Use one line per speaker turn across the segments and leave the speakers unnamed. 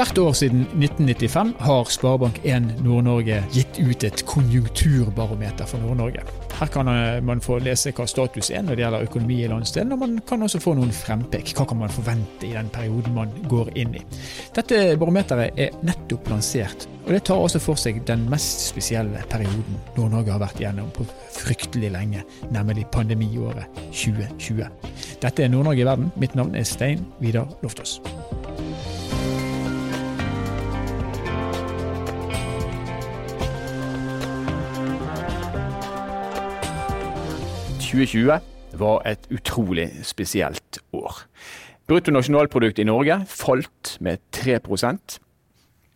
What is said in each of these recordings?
Hvert år siden 1995 har Sparebank1 Nord-Norge gitt ut et konjunkturbarometer for Nord-Norge. Her kan man få lese hva status er når det gjelder økonomi i landsdelen, og man kan også få noen frempek. Hva kan man forvente i den perioden man går inn i. Dette barometeret er nettopp lansert, og det tar også for seg den mest spesielle perioden Nord-Norge har vært gjennom på fryktelig lenge, nemlig pandemiåret 2020. Dette er Nord-Norge i verden. Mitt navn er Stein Vidar Loftaas.
2020 var et utrolig spesielt år. Bruttonasjonalprodukt i Norge falt med 3%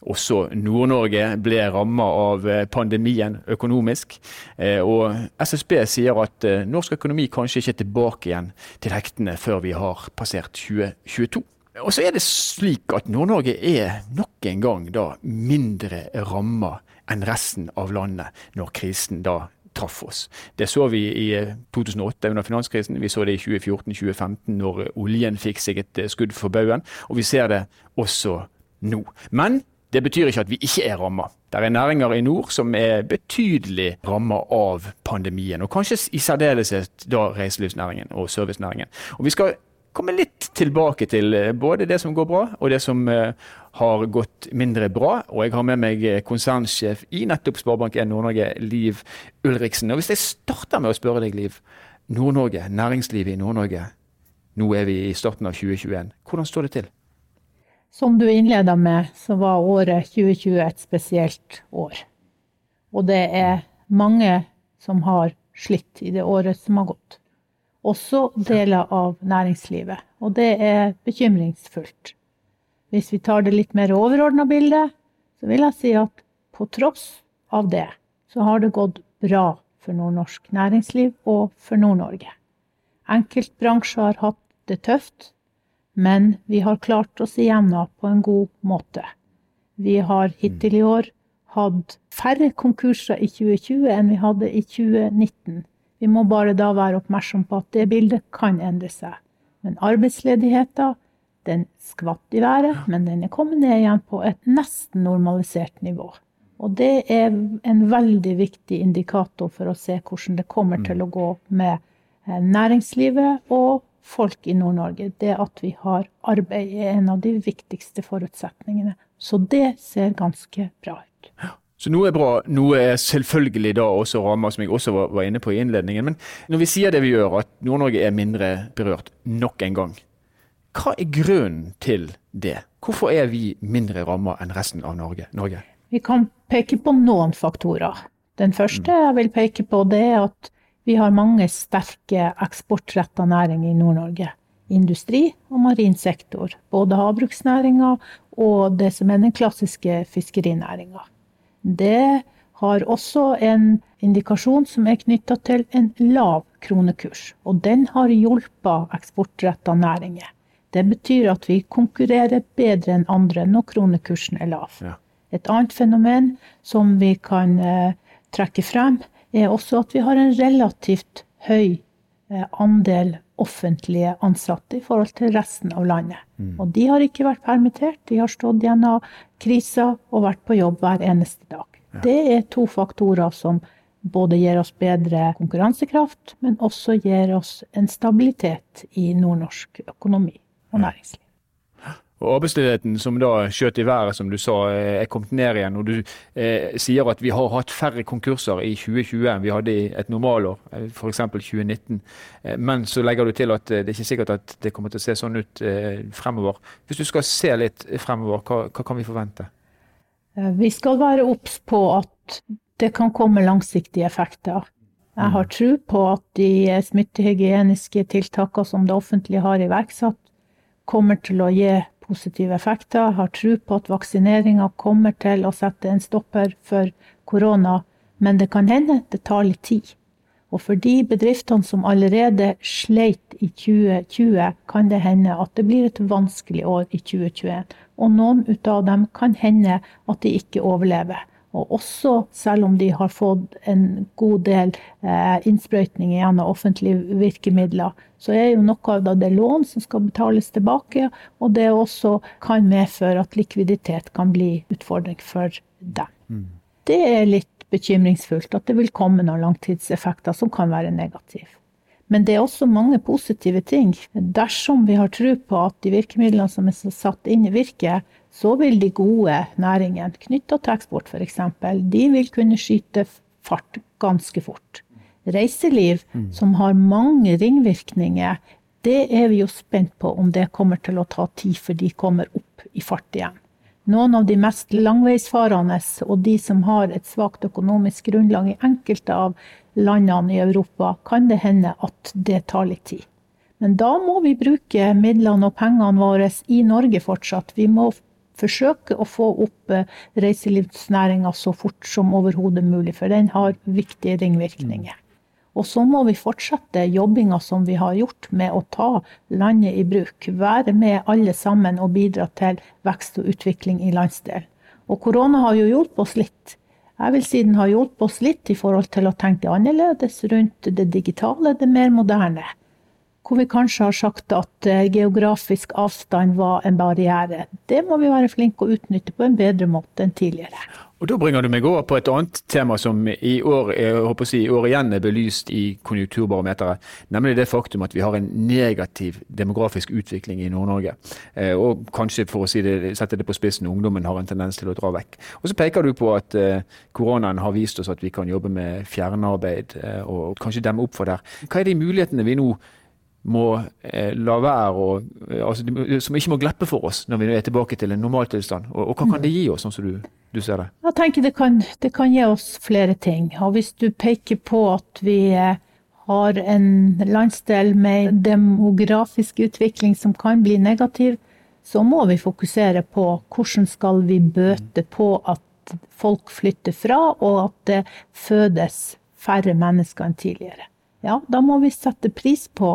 også Nord-Norge ble rammet av eh, pandemien økonomisk. Eh, og SSB sier at eh, norsk økonomi kanskje ikke er tilbake igjen til hektene før vi har passert 2022. Og så er det slik at Nord-Norge er nok en gang da mindre ramma enn resten av landet når krisen da traff oss. Det så vi i 2008 eh, under finanskrisen, vi så det i 2014-2015 når oljen fikk seg et eh, skudd for baugen, og vi ser det også nå. Men det betyr ikke at vi ikke er ramma. Det er næringer i nord som er betydelig ramma av pandemien, og kanskje i særdeleshet da reiselivsnæringen og servicenæringen. Og Vi skal komme litt tilbake til eh, både det som går bra og det som har gått mindre bra. Og jeg har med meg konsernsjef i nettopp Sparebank1 Nord-Norge, Liv Ulriksen. Og hvis jeg starter med å spørre deg, Liv. Nord-Norge, næringslivet i Nord-Norge. Nå er vi i starten av 2021. Hvordan står det til?
Som du innleda med, så var året 2020 et spesielt år. Og det er mange som har slitt i det året som har gått. Også deler av næringslivet. Og det er bekymringsfullt. Hvis vi tar det litt mer overordna bildet, så vil jeg si at på tross av det, så har det gått bra for nordnorsk næringsliv og for Nord-Norge. Enkeltbransjer har hatt det tøft, men vi har klart oss igjennom på en god måte. Vi har hittil i år hatt færre konkurser i 2020 enn vi hadde i 2019. Vi må bare da være oppmerksom på at det bildet kan endre seg. Men arbeidsledigheten den skvatt i været, men den er kommet ned igjen på et nesten normalisert nivå. Og det er en veldig viktig indikator for å se hvordan det kommer til å gå med eh, næringslivet og folk i Nord-Norge. Det at vi har arbeid er en av de viktigste forutsetningene. Så det ser ganske bra ut.
Så noe er bra, noe er selvfølgelig da også rammer, som jeg også var inne på i innledningen. Men når vi sier det vi gjør, at Nord-Norge er mindre berørt nok en gang, hva er grunnen til det? Hvorfor er vi mindre rammet enn resten av Norge? Norge?
Vi kan peke på noen faktorer. Den første mm. jeg vil peke på, det er at vi har mange sterke eksportretta næringer i Nord-Norge. Industri og marin sektor. Både havbruksnæringa og det som er den klassiske fiskerinæringa. Det har også en indikasjon som er knytta til en lav kronekurs. Og den har hjulpet eksportretta næringer. Det betyr at vi konkurrerer bedre enn andre når kronekursen er lav. Ja. Et annet fenomen som vi kan eh, trekke frem, er også at vi har en relativt høy andel offentlige ansatte i forhold til resten av landet. Mm. Og de har ikke vært permittert, de har stått gjennom krisa og vært på jobb hver eneste dag. Ja. Det er to faktorer som både gir oss bedre konkurransekraft, men også gir oss en stabilitet i nordnorsk økonomi og næringsliv.
Og Arbeidsledigheten som da skjøt i været, som du sa, eh, er kommet ned igjen. og Du eh, sier at vi har hatt færre konkurser i 2020 enn vi hadde i et normalår, eh, f.eks. 2019. Eh, men så legger du til at det er ikke sikkert at det kommer til å se sånn ut eh, fremover. Hvis du skal se litt fremover, hva, hva kan vi forvente?
Vi skal være obs på at det kan komme langsiktige effekter. Jeg har tro på at de smittehygieniske tiltakene som det offentlige har iverksatt, kommer til å gi positive effekter. Har tro på at vaksineringa kommer til å sette en stopper for korona, men det kan hende det tar litt tid. Og for de bedriftene som allerede sleit i 2020, kan det hende at det blir et vanskelig år i 2021. Og noen av dem kan hende at de ikke overlever. Og også, selv om de har fått en god del eh, innsprøytninger gjennom offentlige virkemidler, så er jo noe av det lån som skal betales tilbake, og det også kan medføre at likviditet kan bli utfordring for dem. Mm. Det er litt bekymringsfullt at det vil komme noen langtidseffekter som kan være negative. Men det er også mange positive ting. Dersom vi har tro på at de virkemidlene som er satt inn, virker, så vil de gode næringene knytta til eksport f.eks., de vil kunne skyte fart ganske fort. Reiseliv, mm. som har mange ringvirkninger, det er vi jo spent på om det kommer til å ta tid før de kommer opp i fart igjen. Noen av de mest langveisfarende og de som har et svakt økonomisk grunnlag i enkelte av landene i Europa, kan det hende at det tar litt tid. Men da må vi bruke midlene og pengene våre i Norge fortsatt. Vi må forsøke å få opp eh, reiselivsnæringa så fort som overhodet mulig, for den har viktige ringvirkninger. Og så må vi fortsette jobbinga som vi har gjort med å ta landet i bruk. Være med alle sammen og bidra til vekst og utvikling i landsdelen. Og korona har jo hjulpet oss litt. Jeg vil si den har hjulpet oss litt i forhold til å tenke annerledes rundt det digitale, det mer moderne. Hvor vi kanskje har sagt at eh, geografisk avstand var en barriere. Det må vi være flinke å utnytte på en bedre måte enn tidligere.
Og Da bringer du meg over på et annet tema som i år, si, år igjen er belyst i konjunkturbarometeret, nemlig det faktum at vi har en negativ demografisk utvikling i Nord-Norge. Eh, og kanskje, for å si det, sette det på spissen, ungdommen har en tendens til å dra vekk. Og Så peker du på at eh, koronaen har vist oss at vi kan jobbe med fjernarbeid eh, og kanskje demme opp for der. Hva er de mulighetene vi nå må la være, og, altså, som ikke må glippe for oss når vi er tilbake til en normaltilstand? Og, og hva kan det gi oss, sånn som du du ser det?
Jeg tenker det kan, det kan gi oss flere ting. Og hvis du peker på at vi eh, har en landsdel med demografisk utvikling som kan bli negativ, så må vi fokusere på hvordan skal vi bøte på at folk flytter fra, og at det fødes færre mennesker enn tidligere. Ja, da må vi sette pris på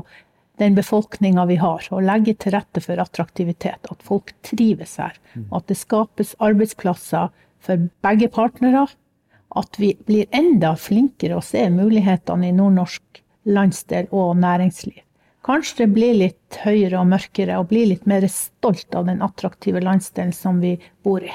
den befolkninga vi har, og legge til rette for attraktivitet. At folk trives her. Og At det skapes arbeidsplasser for begge partnere. At vi blir enda flinkere å se mulighetene i nordnorsk landsdel og næringsliv. Kanskje det blir litt høyere og mørkere, og blir litt mer stolt av den attraktive landsdelen som vi bor i.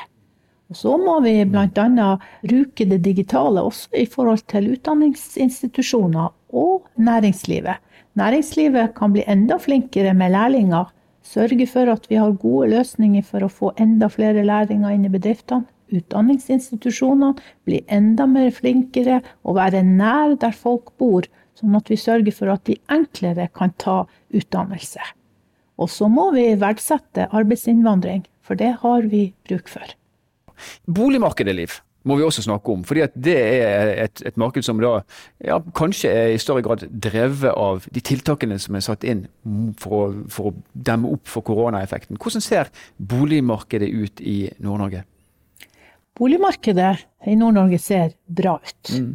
Og så må vi bl.a. bruke det digitale også i forhold til utdanningsinstitusjoner og næringslivet. Næringslivet kan bli enda flinkere med lærlinger. Sørge for at vi har gode løsninger for å få enda flere lærlinger inn i bedriftene utdanningsinstitusjonene blir enda mer flinkere og være nær der folk bor, sånn at vi sørger for at de enklere kan ta utdannelse. Og så må vi verdsette arbeidsinnvandring, for det har vi bruk for.
Boligmarkedet, Liv, må vi også snakke om. fordi Det er et, et marked som da ja, kanskje er i større grad drevet av de tiltakene som er satt inn for å, for å demme opp for koronaeffekten. Hvordan ser boligmarkedet ut i Nord-Norge?
Boligmarkedet i Nord-Norge ser bra ut. Mm.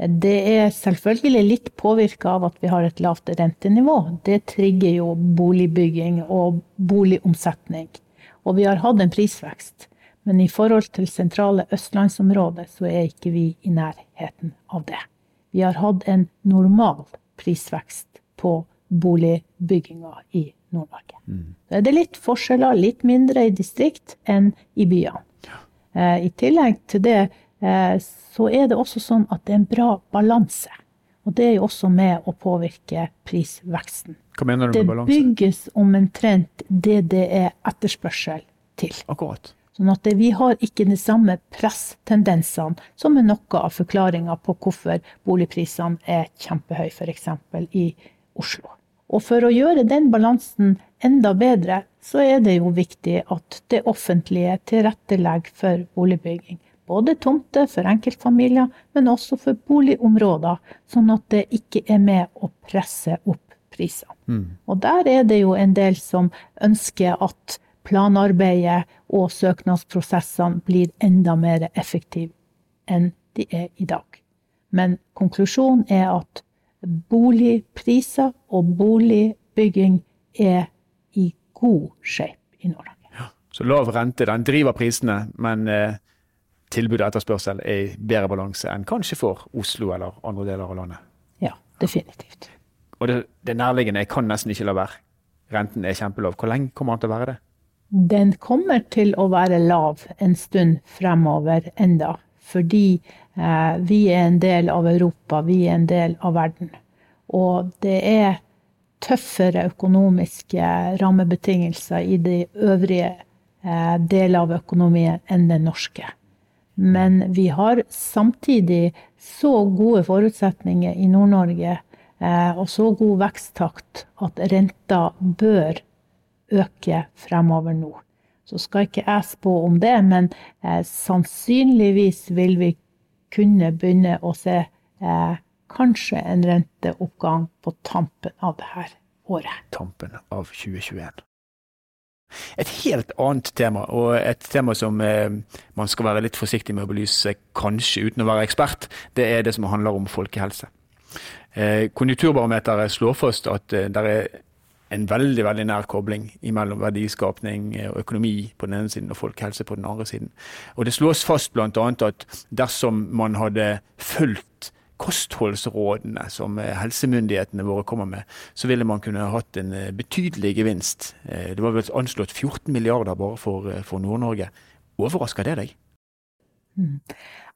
Det er selvfølgelig litt påvirka av at vi har et lavt rentenivå. Det trigger jo boligbygging og boligomsetning. Og vi har hatt en prisvekst. Men i forhold til sentrale østlandsområdet, så er ikke vi i nærheten av det. Vi har hatt en normal prisvekst på boligbygginga i Nord-Norge. Mm. Så er det litt forskjeller, litt mindre i distrikt enn i byene. Eh, I tillegg til det eh, så er det også sånn at det er en bra balanse. Og det er jo også med å påvirke prisveksten.
Hva mener du med balanse?
Det bygges omtrent det det er etterspørsel til.
Akkurat.
Sånn at vi har ikke de samme presstendensene som er noe av forklaringa på hvorfor boligprisene er kjempehøye, f.eks. i Oslo. Og for å gjøre den balansen enda bedre, så er det jo viktig at det offentlige tilrettelegger for boligbygging. Både tomter for enkeltfamilier, men også for boligområder, sånn at det ikke er med å presse opp prisene. Mm. Og der er det jo en del som ønsker at planarbeidet og søknadsprosessene blir enda mer effektive enn de er i dag. Men konklusjonen er at boligpriser og boligbygging er i god shape i Nord-Norge.
Ja, så lav rente den driver prisene, men eh, tilbud og etterspørsel er i bedre balanse enn kanskje for Oslo eller andre deler av landet.
Ja, definitivt.
Og det, det nærliggende, jeg kan nesten ikke la være. Renten er kjempelav. Hvor lenge kommer den til å være det?
Den kommer til å være lav en stund fremover enda, fordi eh, vi er en del av Europa, vi er en del av verden. Og det er tøffere økonomiske rammebetingelser i de øvrige eh, deler av økonomien enn den norske. Men vi har samtidig så gode forutsetninger i Nord-Norge eh, og så god veksttakt at renta bør øke fremover nå. Så skal ikke jeg spå om det, men eh, sannsynligvis vil vi kunne begynne å se eh, kanskje en renteoppgang på tampen av dette året.
Tampen av 2021. Et helt annet tema, og et tema som eh, man skal være litt forsiktig med å belyse, kanskje uten å være ekspert, det er det som handler om folkehelse. Eh, konjunkturbarometeret slår fast at eh, det er en veldig veldig nær kobling mellom verdiskapning og økonomi på den ene siden og folkehelse på den andre siden. Og Det slås fast bl.a. at dersom man hadde fulgt kostholdsrådene som eh, helsemyndighetene våre kommer med, så ville man kunne hatt en eh, betydelig gevinst. Eh, det var vel anslått 14 milliarder bare for, for Nord-Norge. Overrasker det deg?
Mm.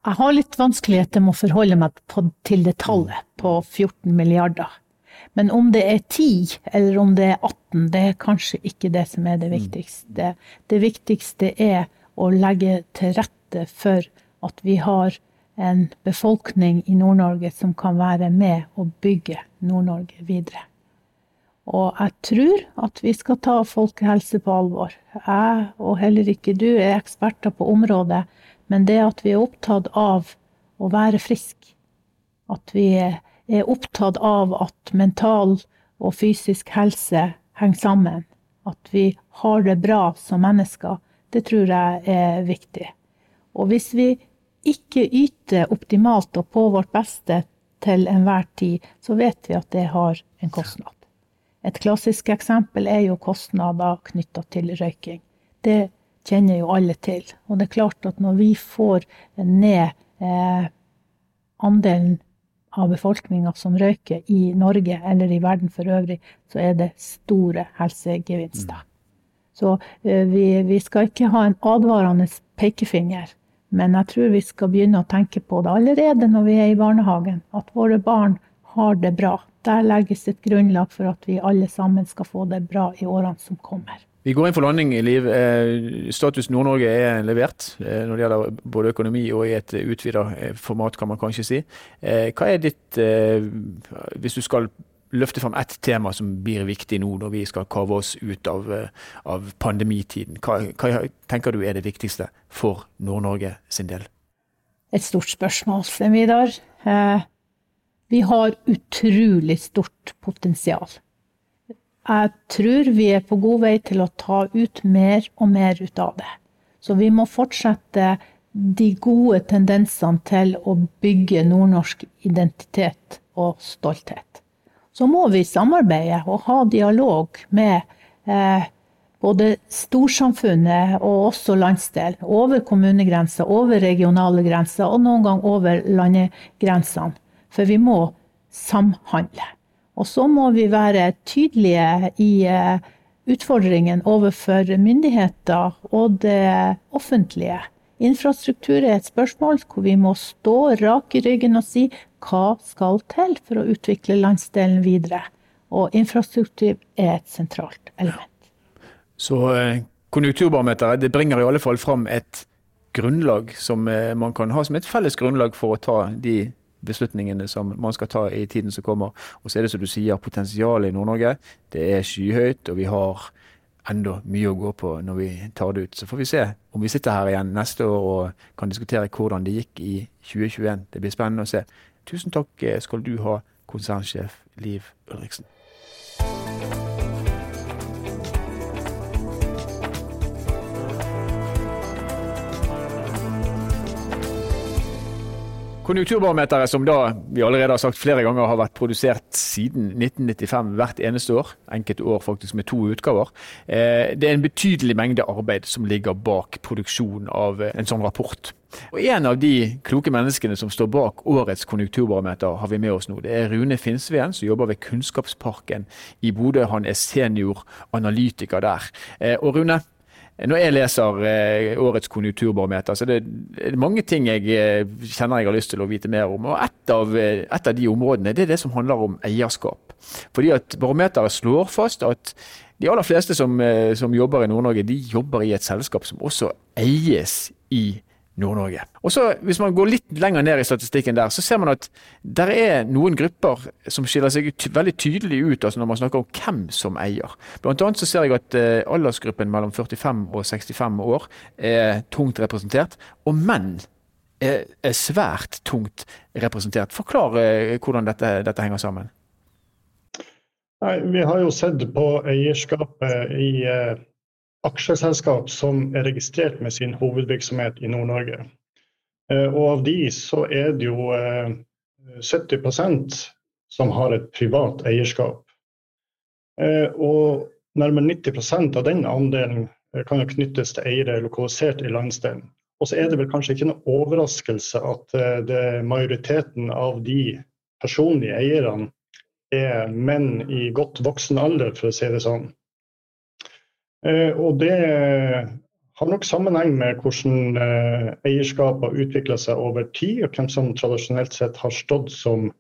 Jeg har litt vanskeligheter med å forholde meg på, til det tallet på 14 milliarder. Men om det er 10 eller om det er 18, det er kanskje ikke det som er det mm. viktigste. Det viktigste er å legge til rette for at vi har en befolkning i Nord-Norge som kan være med og bygge Nord-Norge videre. Og jeg tror at vi skal ta folkehelse på alvor. Jeg, og heller ikke du, er eksperter på området, men det at vi er opptatt av å være frisk, at vi er opptatt av at mental og fysisk helse henger sammen, at vi har det bra som mennesker, det tror jeg er viktig. Og hvis vi ikke yter optimalt og på vårt beste til enhver tid, så vet vi at det har en kostnad. Et klassisk eksempel er jo kostnader knytta til røyking. Det kjenner jo alle til. Og det er klart at når vi får ned eh, andelen av befolkninga som røyker i Norge eller i verden for øvrig, så er det store helsegevinster. Mm. Så eh, vi, vi skal ikke ha en advarende pekefinger men jeg tror vi skal begynne å tenke på det allerede når vi er i barnehagen. At våre barn har det bra. Der legges et grunnlag for at vi alle sammen skal få det bra i årene som kommer.
Vi går inn for landing i Liv. Eh, status Nord-Norge er levert eh, når det gjelder både økonomi og i et eh, format, kan man kanskje si. Hva er ditt, hvis du skal løfte fram ett tema som blir viktig nå når vi skal kave oss ut av, av pandemitiden. Hva, hva, tenker du er det viktigste for Nord-Norge sin del?
Et stort spørsmål, Vidar. Vi har utrolig stort potensial. Jeg tror vi er på god vei til å ta ut mer og mer ut av det. Så vi må fortsette de gode tendensene til å bygge nordnorsk identitet og stolthet så må vi samarbeide og ha dialog med eh, både storsamfunnet og også landsdel. Over kommunegrenser, over regionale grenser og noen gang over landegrensene. For vi må samhandle. Og så må vi være tydelige i eh, utfordringen overfor myndigheter og det offentlige. Infrastruktur er et spørsmål hvor vi må stå rak i ryggen og si hva skal til for å utvikle landsdelen videre. Og infrastruktur er et sentralt element.
Så eh, konjunkturbarometeret det bringer i alle fall fram et grunnlag som eh, man kan ha som et felles grunnlag for å ta de beslutningene som man skal ta i tiden som kommer. Og så er det som du sier, potensialet i Nord-Norge. Det er skyhøyt, og vi har enda mye å gå på når vi tar det ut. Så får vi se om vi sitter her igjen neste år og kan diskutere hvordan det gikk i 2021. Det blir spennende å se. Tusen takk eh, skal du ha, konsernsjef Liv Ulriksen. Konjunkturbarometeret, som da vi allerede har sagt flere ganger har vært produsert siden 1995 hvert eneste år, enkelte år faktisk med to utgaver, eh, det er en betydelig mengde arbeid som ligger bak produksjonen av eh, en sånn rapport. Og En av de kloke menneskene som står bak årets konjunkturbarometer, har vi med oss nå. Det er Rune Finnsveen, som jobber ved Kunnskapsparken i Bodø. Han er senior analytiker der. Eh, og Rune, når jeg leser eh, årets konjunkturbarometer, så det er mange ting jeg eh, kjenner jeg har lyst til å vite mer om. Og et av, eh, et av de områdene det er det som handler om eierskap. Fordi at Barometeret slår fast at de aller fleste som, som jobber i Nord-Norge, de jobber i et selskap som også eies i Norge Nord-Norge. Og så, Hvis man går litt lenger ned i statistikken der, så ser man at det er noen grupper som skiller seg veldig tydelig ut altså når man snakker om hvem som eier. Blant annet så ser jeg at eh, aldersgruppen mellom 45 og 65 år er tungt representert, og menn er, er svært tungt representert. Forklar eh, hvordan dette, dette henger sammen.
Nei, Vi har jo sett på eierskapet i uh aksjeselskap som er registrert med sin hovedvirksomhet i Nord-Norge. Eh, og av de så er det jo 70 eh, som har et privat eierskap. Eh, og nærmere 90% av den andelen kan jo knyttes til eiere lokalisert i landsdelen. Og så er det vel kanskje ikke noe overraskelse at majoriteten av de personlige eierne er menn i godt voksen alder, for å si det sånn. Eh, og det har nok sammenheng med hvordan eh, eierskap har utvikla seg over tid, og hvem som tradisjonelt sett har stått som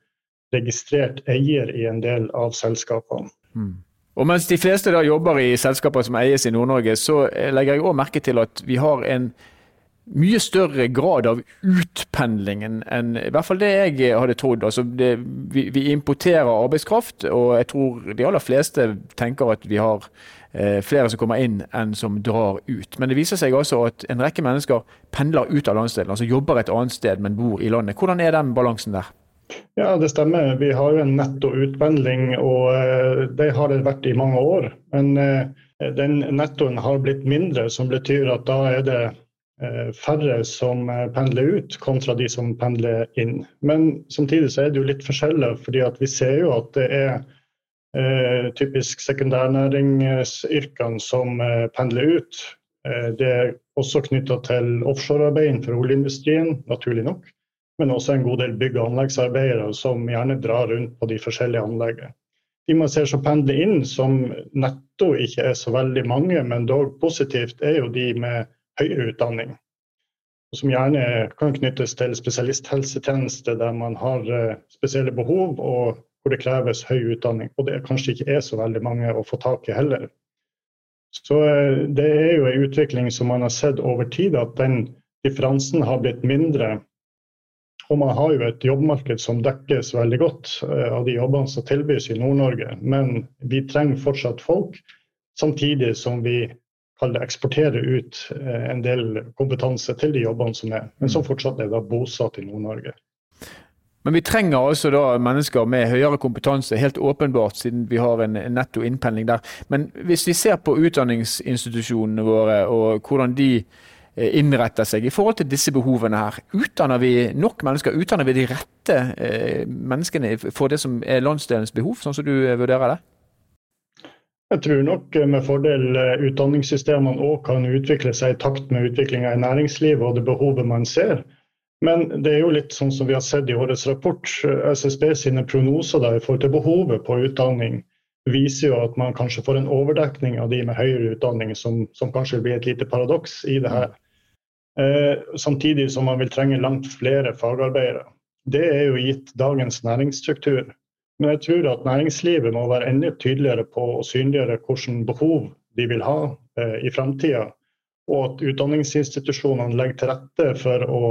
registrert eier i en del av selskapene. Mm.
Og Mens de fleste da jobber i selskaper som eies i Nord-Norge, så legger jeg òg merke til at vi har en mye større grad av utpendlingen enn i hvert fall det jeg hadde trodd. Altså det, vi, vi, importerer arbeidskraft, og jeg tror de aller fleste tenker at vi har eh, flere som kommer inn enn som drar ut. Men det viser seg altså at en rekke mennesker pendler ut av landsdelen, altså jobber et annet sted, men bor i landet. Hvordan er den balansen der?
Ja, det stemmer. Vi har jo en netto utpendling, og eh, det har det vært i mange år. Men eh, den nettoen har blitt mindre, som betyr at da er det færre som pendler ut, kontra de som pendler inn. Men samtidig så er det jo litt forskjeller, fordi vi ser jo at det er eh, typisk sekundærnæringsyrkene som eh, pendler ut. Eh, det er også knytta til offshorearbeid innenfor oljeindustrien, naturlig nok. Men også en god del bygg- og anleggsarbeidere som gjerne drar rundt på de forskjellige anleggene. De man ser som pendler inn, som netto ikke er så veldig mange, men dog positivt, er jo de med høyere utdanning. Som gjerne kan knyttes til spesialisthelsetjeneste, der man har eh, spesielle behov og hvor det kreves høy utdanning. Og det kanskje ikke er så veldig mange å få tak i heller. Så eh, det er jo en utvikling som man har sett over tid, at den differansen har blitt mindre. Og man har jo et jobbmarked som dekkes veldig godt eh, av de jobbene som tilbys i Nord-Norge. Men vi trenger fortsatt folk, samtidig som vi eksporterer ut eh, en del kompetanse til de jobbene som er, men som fortsatt er da bosatt i Nord-Norge.
Men vi trenger altså da mennesker med høyere kompetanse, helt åpenbart, siden vi har en netto innpendling der. Men hvis vi ser på utdanningsinstitusjonene våre og hvordan de eh, innretter seg i forhold til disse behovene her, utdanner vi nok mennesker? Utdanner vi de rette eh, menneskene for det som er landsdelens behov, sånn som du vurderer det?
Jeg tror nok med fordel utdanningssystemene òg kan utvikle seg i takt med utviklinga i næringslivet og det behovet man ser. Men det er jo litt sånn som vi har sett i årets rapport. SSB sine prognoser da, i forhold til behovet på utdanning viser jo at man kanskje får en overdekning av de med høyere utdanning, som, som kanskje blir et lite paradoks i det her. Eh, samtidig som man vil trenge langt flere fagarbeidere. Det er jo gitt dagens næringsstruktur. Men jeg tror at næringslivet må være enda tydeligere på å synliggjøre hvilke behov de vil ha eh, i framtida. Og at utdanningsinstitusjonene legger til rette for å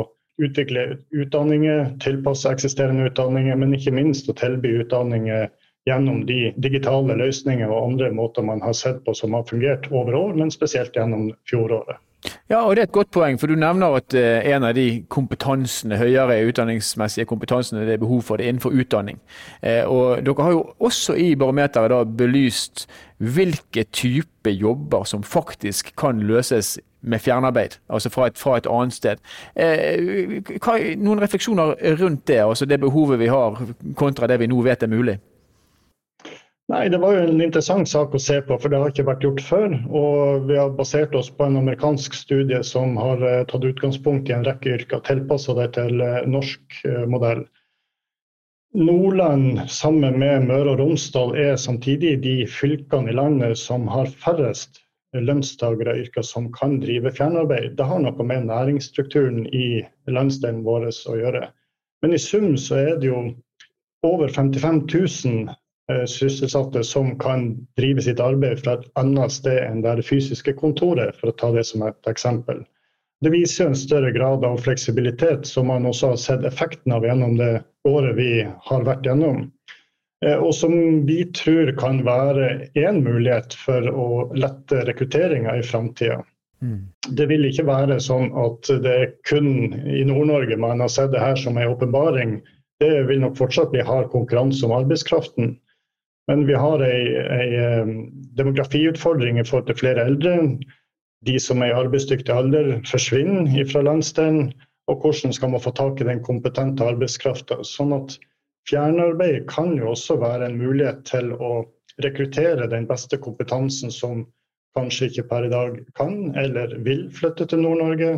utvikle utdanninger, tilpasse eksisterende utdanninger, men ikke minst å tilby utdanninger gjennom de digitale løsninger og andre måter man har sett på som har fungert over år, men spesielt gjennom fjoråret.
Ja, og det er et godt poeng, for du nevner at uh, en av de kompetansene, høyere utdanningsmessige kompetansene det er behov for, det er innenfor utdanning. Uh, og dere har jo også i barometeret da belyst hvilke type jobber som faktisk kan løses med fjernarbeid, altså fra et, fra et annet sted. Uh, hva, noen refleksjoner rundt det, altså det behovet vi har kontra det vi nå vet er mulig?
Nei, Det var jo en interessant sak å se på, for det har ikke vært gjort før. Og vi har basert oss på en amerikansk studie som har eh, tatt utgangspunkt i en rekke yrker, tilpassa det til eh, norsk eh, modell. Nordland sammen med Møre og Romsdal er samtidig de fylkene i landet som har færrest lønnstakere yrker som kan drive fjernarbeid. Det har noe med næringsstrukturen i landsdelen vår å gjøre. Men i sum så er det jo over 55 000 Eh, sysselsatte som kan drive sitt arbeid fra et annet sted enn der det fysiske kontoret, for å ta det som et eksempel. Det viser en større grad av fleksibilitet, som man også har sett effekten av gjennom det året vi har vært gjennom. Eh, og som vi tror kan være én mulighet for å lette rekrutteringa i framtida. Mm. Det vil ikke være sånn at det er kun i Nord-Norge man har sett det her som en åpenbaring. Det vil nok fortsatt bli hard konkurranse om arbeidskraften. Men vi har en demografiutfordring i forhold til flere eldre. De som er i arbeidsdyktig alder forsvinner fra landsdelen. Og hvordan skal man få tak i den kompetente arbeidskrafta. Sånn at fjernarbeid kan jo også være en mulighet til å rekruttere den beste kompetansen som kanskje ikke per i dag kan eller vil flytte til Nord-Norge.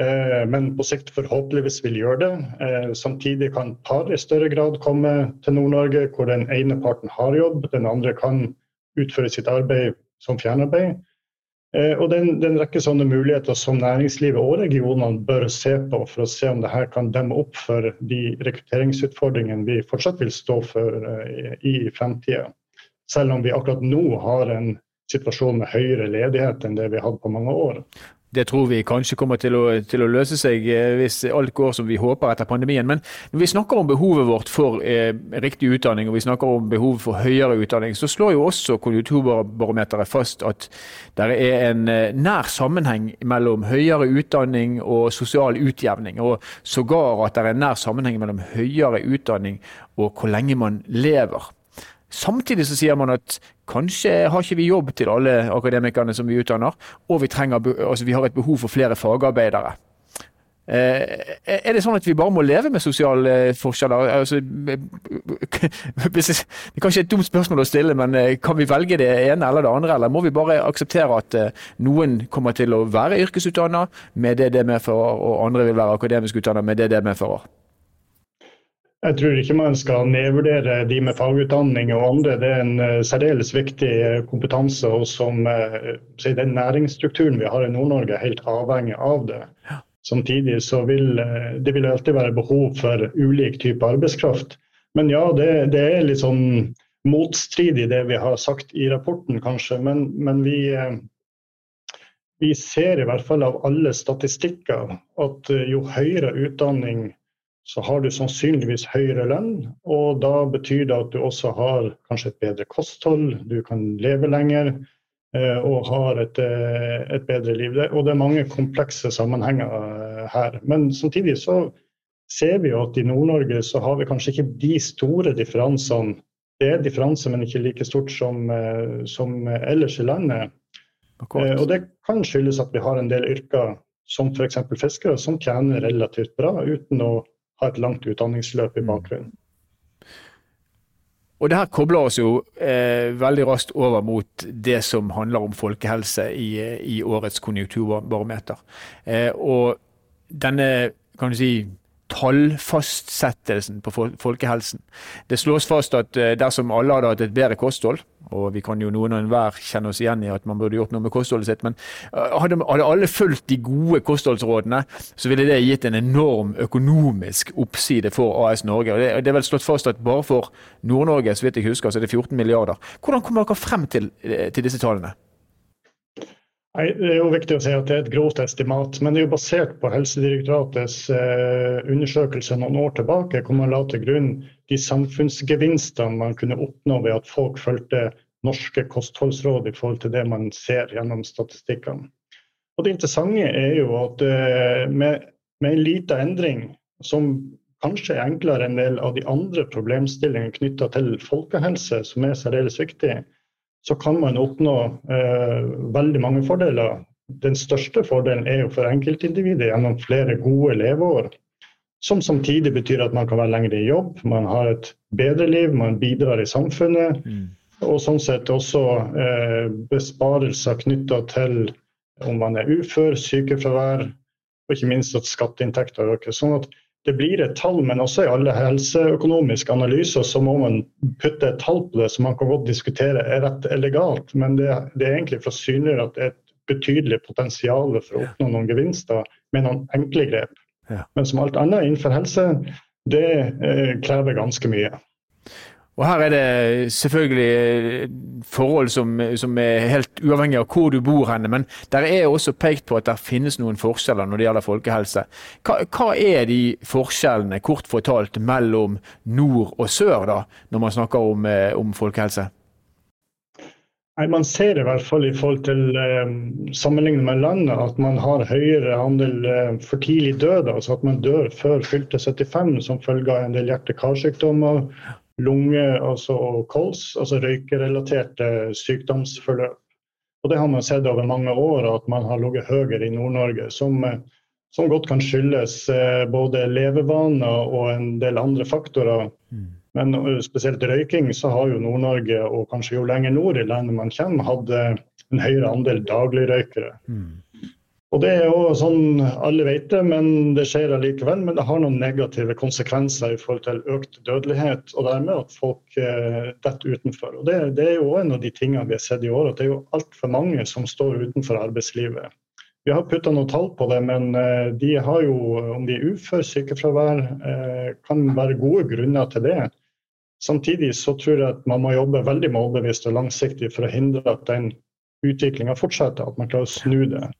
Eh, men på sikt forhåpentligvis vil gjøre det. Eh, samtidig kan par i større grad komme til Nord-Norge, hvor den ene parten har jobb, den andre kan utføre sitt arbeid som fjernarbeid. Eh, og det er en rekke sånne muligheter som næringslivet og regionene bør se på, for å se om dette kan demme opp for de rekrutteringsutfordringene vi fortsatt vil stå for i fremtida. Selv om vi akkurat nå har en situasjon med høyere ledighet enn det vi har hatt på mange år.
Det tror vi kanskje kommer til å, til å, løse seg eh, hvis alt går som vi håper etter pandemien. Men når vi snakker om behovet vårt for eh, riktig utdanning og vi snakker om behovet for høyere utdanning, så slår jo også konjunkturbarometeret fast at det er en eh, nær sammenheng mellom høyere utdanning og sosial utjevning. Og sågar at det er en nær sammenheng mellom høyere utdanning og hvor lenge man lever. Samtidig så sier man at kanskje har ikke vi jobb til alle akademikerne som vi utdanner, og vi, trenger, altså vi har et behov for flere fagarbeidere. Eh, er det sånn at vi bare må leve med sosiale forskjeller? Altså, det er kanskje et dumt spørsmål å stille, men eh, kan vi velge det ene eller det andre? Eller må vi bare akseptere at eh, noen kommer til å være yrkesutdanna med det det medfører, og andre vil være akademisk utdanna med det det medfører?
Jeg tror ikke man skal nedvurdere de med fagutdanning og andre. Det er en uh, særdeles viktig eh, kompetanse. og som uh, Den næringsstrukturen vi har i Nord-Norge, er helt avhengig av det. Samtidig så vil det vil alltid være behov for ulik type arbeidskraft. Men ja, det, det, er litt sånn motstridig det vi har sagt i rapporten, kanskje. Men, men vi, vi ser i hvert fall av alle statistikker at jo høyere utdanning så har du sannsynligvis høyere lønn. Og da betyr det at du også har kanskje et bedre kosthold, du kan leve lenger eh, og har et, eh, et, bedre liv. Og det er mange komplekse sammenhenger eh, her. Men samtidig så ser vi jo at i Nord-Norge så har vi kanskje ikke de store differansene. Det er differanser, men ikke like stort som, som ellers i landet. Akkurat. Og det kan skyldes at vi har en del yrker som f.eks. fiskere, som tjener relativt bra uten å ha et langt utdanningsløp i mm. bakgrunnen.
Og det her kobler oss jo eh, veldig raskt over mot det som handler om folkehelse i, i årets konjunkturbarometer. Eh, og denne kan du si, tallfastsettelsen på folkehelsen. Det slås fast at eh, dersom alle hadde hatt et bedre kosthold, og vi kan jo noen og enhver kjenne oss igjen i at man burde gjort noe med kostholdet sitt, men eh, hadde alle fulgt de gode kostholdsrådene, så ville det gitt en enorm økonomisk oppside for AS Norge. og Det, det er vel slått fast at bare for Nord-Norge, så vidt jeg husker, så er det 14 milliarder. Hvordan kommer dere frem til, eh, til disse tallene?
Nei, Det er jo viktig å si at det er et grovt estimat, men det er jo basert på Helsedirektoratets eh, undersøkelse noen år tilbake, hvor man la til grunn de samfunnsgevinstene man kunne oppnå ved at folk fulgte norske kostholdsråd i forhold til det man ser gjennom statistikkene. Og Det interessante er jo at eh, med, med en liten endring, som kanskje er enklere enn en del av de andre problemstillingene knytta til folkehelse, som er særdeles viktig, så kan man oppnå eh, veldig mange fordeler. Den største fordelen er jo for enkeltindividet gjennom flere gode leveår. Som samtidig betyr at man kan være lenger i jobb, man har et bedre liv, man bidrar i samfunnet. Mm. Og sånn sett også eh, besparelser knytta til om man er ufør, sykefravær, og ikke minst at skatteinntekter øker. Sånn at det blir et tall, men også i alle helseøkonomiske analyser så må man putte et tall på det, som man kan godt diskutere er rett eller galt. Men det, det er egentlig for å synliggjøre at det er et betydelig potensial for å oppnå noen gevinster med noen enkle grep. Men som alt annet innenfor helse, det eh, krever ganske mye.
Og Her er det selvfølgelig eh, forhold som, som, er helt uavhengig av hvor du bor henne, men der er også pekt på at det finnes noen forskjeller når det gjelder folkehelse. Hva, hva, er de forskjellene, kort fortalt, mellom nord og sør, da, når man snakker om, eh, om folkehelse?
Nei, Man ser i hvert fall i forhold til eh, sammenlignet med landet at man har høyere andel for tidlig død. Altså at man dør før fylte 75 som følge av en del hjerte-karsykdommer lunge altså, og kols, altså røykerelaterte sykdomsforløp. Og Det har man sett over mange år, at man har ligget høyere i Nord-Norge. Som, som, godt kan skyldes eh, både levevaner og en del andre faktorer. Mm. Men eh, spesielt røyking, så har jo Nord-Norge, og kanskje jo lenger nord i landet man kommer, hatt en høyere andel dagligrøykere. Mm. Og Det er jo sånn alle vet det, men det skjer allikevel. Men det har noen negative konsekvenser i forhold til økt dødelighet, og dermed at folk eh, detter utenfor. Og det, det, er jo en av de tingene vi har sett i år, at det er jo altfor mange som står utenfor arbeidslivet. Vi har putta noen tall på det, men eh, de har jo, om de er ufør, sykefravær, eh, kan være gode grunner til det. Samtidig så tror jeg at man må jobbe veldig målbevisst og langsiktig for å hindre at den utviklinga fortsetter, at man klarer å snu det.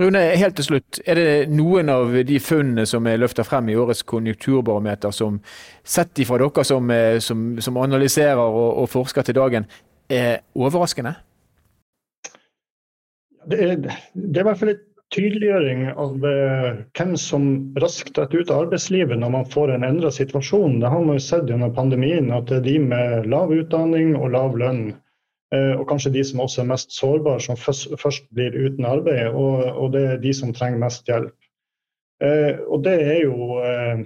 Rune, helt til slutt. Er det noen av de funnene som er løfta frem i årets konjunkturbarometer som, sett ifra dere som, eh, som, som analyserer og, og, forsker til dagen, er overraskende?
Det er, det er i hvert fall en tydeliggjøring av uh, hvem som raskt detter ut av arbeidslivet når man får en endra situasjon. Det har man jo sett gjennom pandemien, at det er de med lav utdanning og lav lønn Eh, og kanskje de som også er mest sårbare, som først blir uten arbeid. Og, og det er de som trenger mest hjelp. Eh, og det er jo eh,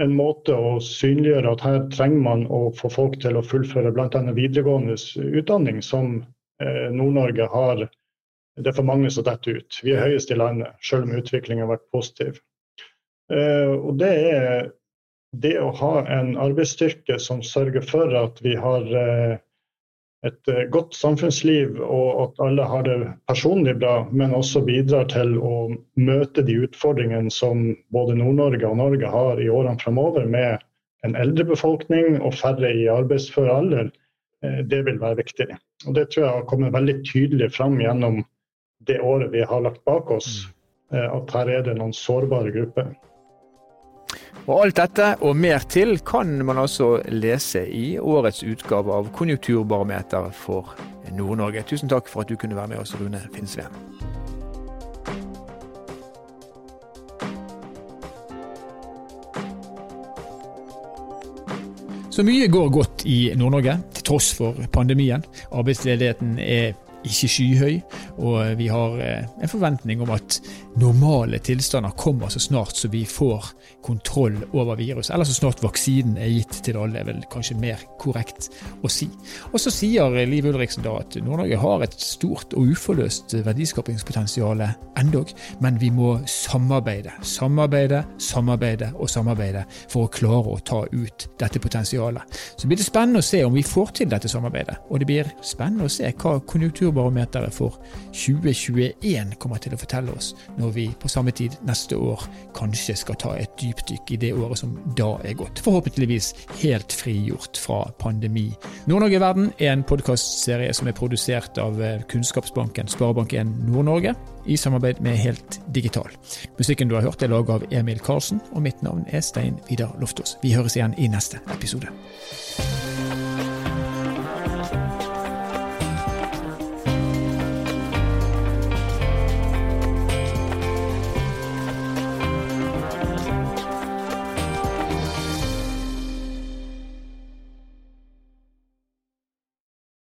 en måte å synliggjøre at her trenger man å få folk til å fullføre bl.a. videregående utdanning, som Nord-Norge har Det er for mange som detter ut. Vi er høyest i landet, selv om utviklingen har vært positiv. Og det er det å ha en arbeidsstyrke som sørger for at vi har et eh, godt samfunnsliv og at alle har det personlig bra, men også bidrar til å møte de utfordringene som både Nord-Norge og Norge har i årene fremover, med en eldre befolkning og færre i arbeidsfør alder, eh, det vil være viktig. Og Det tror jeg har kommet veldig tydelig fram gjennom det året vi har lagt bak oss, mm. eh, at her er det noen sårbare grupper.
Og Alt dette og mer til kan man altså lese i årets utgave av Konjunkturbarometer for Nord-Norge. Tusen takk for at du kunne være med oss, Rune Finnsveen. Så mye går godt i Nord-Norge, til tross for pandemien. Arbeidsledigheten er ikke skyhøy, og vi har eh, en forventning om at normale tilstander kommer så snart så vi får kontroll over viruset, eller så snart vaksinen er gitt til alle, er vel kanskje mer korrekt å si. Og så sier Liv Ulriksen da at Nord-Norge har et stort og uforløst verdiskapingspotensial endog, men vi må samarbeide, samarbeide, samarbeide og samarbeide for å klare å ta ut dette potensialet. Så blir det spennende å se om vi får til dette samarbeidet, og det blir spennende å se hva konjunktur Konjunkturbarometeret for 2021 kommer til å fortelle oss når vi på samme tid neste år kanskje skal ta et dypdykk i det året som da er gått. Forhåpentligvis helt frigjort fra pandemi. Nord-Norge i verden er en podkastserie som er produsert av eh, Kunnskapsbanken Sparebank1 Nord-Norge i samarbeid med Helt Digital. Musikken du har hørt er laget av Emil Karlsen, og mitt navn er Stein Vidar Loftaas. Vi høres igjen i neste episode.